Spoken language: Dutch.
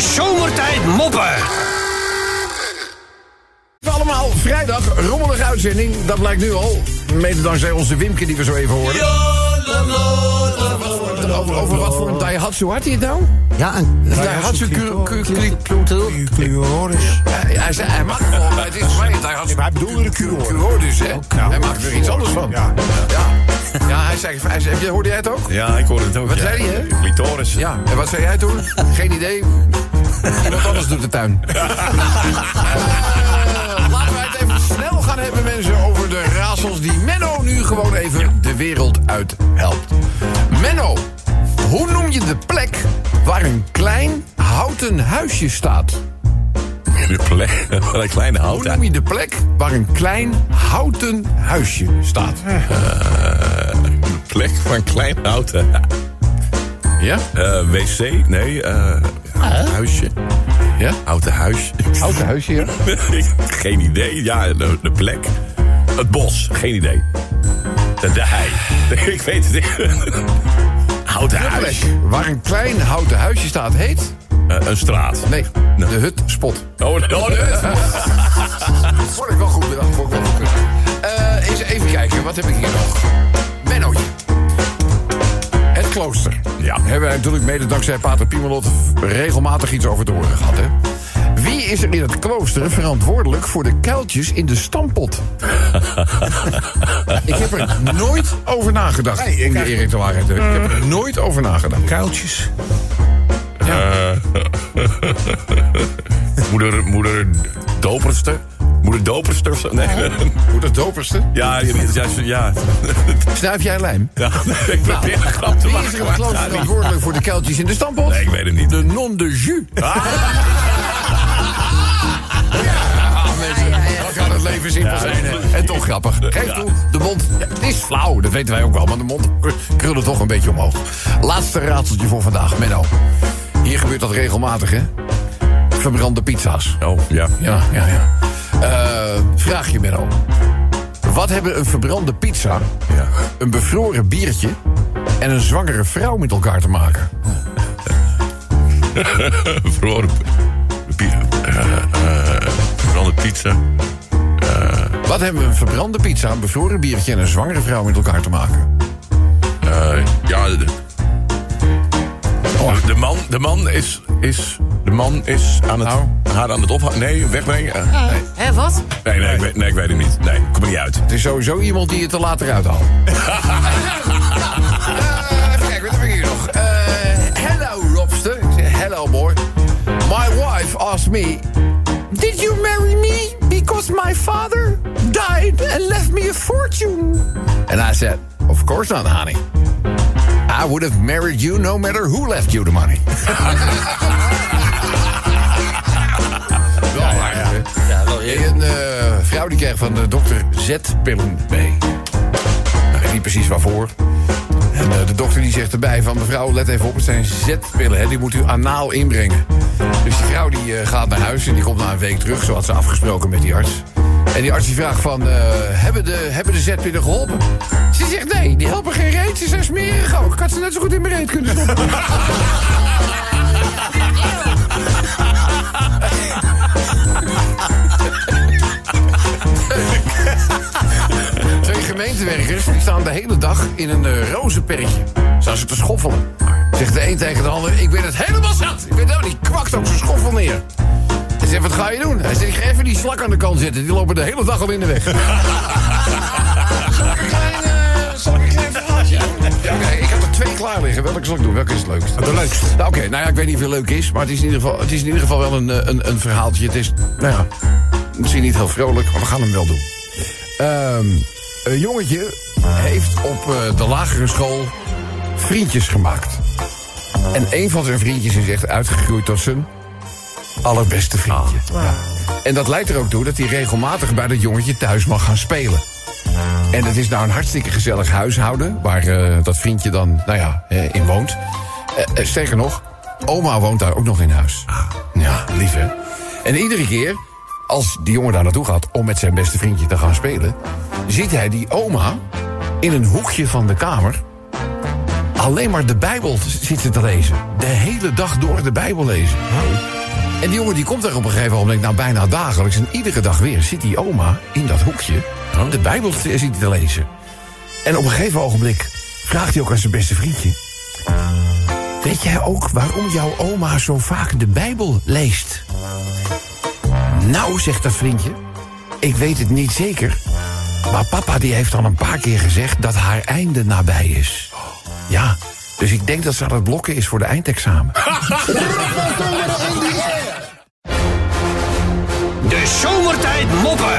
Zomertijd Moppen. Allemaal vrijdag, rommelige uitzending. Dat blijkt nu al. Mede dankzij onze Wimke die we zo even hoorden. Over, over wat voor een Daihatsu had hij het nou? Ja, een Daihatsu Clitoris. Hij zei, hij maakt gewoon, het is voor mij een Daihatsu Hij bedoelde de Curoor. dus, hè? Hij maakt er iets anders van. Ja. Ja, hij zei, hij zei, heb je- hoorde jij het ook? Ja, ik hoorde het ook. Wat ja. zei hij, hè? Clitoris. Ja, en wat zei jij toen? Geen idee. Iemand anders doet de tuin. Eh, laten wij het even snel gaan hebben, mensen, over de raadsels die Menno nu gewoon even de wereld uit helpt. Menno, hoe noem je de plek waar een klein houten huisje staat? De plek. Een kleine Hoe houten. noem je de plek waar een klein houten huisje staat? Plek van een klein houten. Ja? Eh, wc? Nee. eh Huisje. Ja? Houten huisje. Houten huisje, ja? Geen idee. Ja, de, de plek. Het bos. Geen idee. De, de hei. Ik weet het niet. Houten De plek huis. waar een klein houten huisje staat heet... Eh, een straat. Nee, de hut spot. Oh, oh, de- Vond ik wel goed bedacht. Vond ik wel goed bedacht. Eh, eens even kijken, wat heb ik hier nog? Klooster. Ja. Hebben wij natuurlijk mede dankzij Pater Piemelot regelmatig iets over te horen gehad, hè? Wie is er in het klooster verantwoordelijk voor de kuiltjes in de stampot? ik heb er nooit over nagedacht. Nee, ik de. Ik heb er nooit over nagedacht. Kuiltjes. Moeder, moeder doperste? Moeder doperste of zo? Nee. Hoe dat doperste? Ja, ja, ja, ja. Snuif jij lijm? ja. Ik probeer een grap te Wie is er maken. verantwoordelijk voor de kuiltjes in de stampot? Nee, ik weet het niet. De non de jus. Ah, Ah, mensen, dan kan het leven simpel zijn. hè. En toch grappig. Geef toe, de mond. Ja, het is flauw, dat weten wij ook wel. Maar de mond krullen toch een beetje omhoog. Laatste raadseltje voor vandaag, Menno. Hier gebeurt dat regelmatig, hè? Verbrande pizza's. Oh, ja. Ja, ja, ja. Eh, vraag je, Menno. Wat hebben een verbrande pizza, ja. een bevroren biertje... en een zwangere vrouw met elkaar te maken? Verloren. Bier. eh, eh, Verbrande pizza. Wat hebben een verbrande pizza, een bevroren biertje... en een zwangere vrouw met elkaar te maken? Eh, ja, de, oh, de man, de man is, is, de man is aan het, Nou. haar aan het ophangen. Nee, wegbrengen. Eh, nee. Hé, wat? Nee, nee, ik weet, nee, ik weet het niet. Nee, kom er niet uit. Het is sowieso iemand die je te laat eruit haalt. Eh, even kijken, wat heb ik hier nog? Eh, hello, Robster. Hello, boy. My wife asked me... Did you marry me because my father died and left me a fortune? And I said, of course not, honey. I would have married you no matter who left you the money. Wel waar, hè? Ja, wel Een eh, vrouw die kreeg van de dokter Z-pillen mee. Nou, ik weet niet precies waarvoor. En eh, de dokter die zegt erbij van... mevrouw, let even op, het zijn Z-pillen, hè, die moet u anaal inbrengen. Dus die vrouw die eh, gaat naar huis en die komt na een week terug... zo had ze afgesproken met die arts. En die arts die vraagt van... eh, hebben de, hebben de Z-pillen geholpen? Ze zegt nee, die helpen geen reet, ze zijn smerig ook. Ik had ze net zo goed in mijn reet kunnen stoppen. Twee gemeentewerkers staan de hele dag in een uh, rozenperretje. Staan ze te schoffelen. Zegt de een tegen de ander, ik ben het helemaal zat. Ik ben nou, die kwakt ook zijn schoffel neer. Hij zegt, wat ga je doen? Hij zegt, ik ga even die slak aan de kant zetten. Die lopen de hele dag al in de weg. Zal ik een klein, eh, zal ik een klein verhaaltje doen? Ja, oké, ik heb er twee klaar liggen. Welke zal ik doen? Welke is het leukst? De leukste. Nou, Oké, nou ja, ik weet niet of het leuk is, maar het is in ieder geval, het is in ieder geval wel een, eh, een, een verhaaltje. Het is, nou ja, misschien niet heel vrolijk, maar we gaan hem wel doen. Ehm, een jongetje heeft op eh, de lagere school vriendjes gemaakt. En een van zijn vriendjes is echt uitgegroeid tot zijn allerbeste vriendje. Ja. En dat leidt er ook toe dat hij regelmatig bij dat jongetje thuis mag gaan spelen. En het is nou een hartstikke gezellig huishouden... waar eh, dat vriendje dan, nou ja, eh, in woont. Eh, sterker nog, oma woont daar ook nog in huis. Ja, lief hè. En iedere keer, als die jongen daar naartoe gaat... om met zijn beste vriendje te gaan spelen... ziet hij die oma in een hoekje van de kamer... alleen maar de Bijbel zitten te lezen. De hele dag door de Bijbel lezen. En die jongen die komt er op een gegeven moment, nou bijna dagelijks... en iedere dag weer zit die oma in dat hoekje de Bijbel te, zit te lezen. En op een gegeven ogenblik vraagt hij ook aan zijn beste vriendje... Weet jij ook waarom jouw oma zo vaak de Bijbel leest? Nou, zegt dat vriendje, ik weet het niet zeker... maar papa die heeft al een paar keer gezegd dat haar einde nabij is. Ja, dus ik denk dat ze aan het blokken is voor de eindexamen. De zomertijd moppen.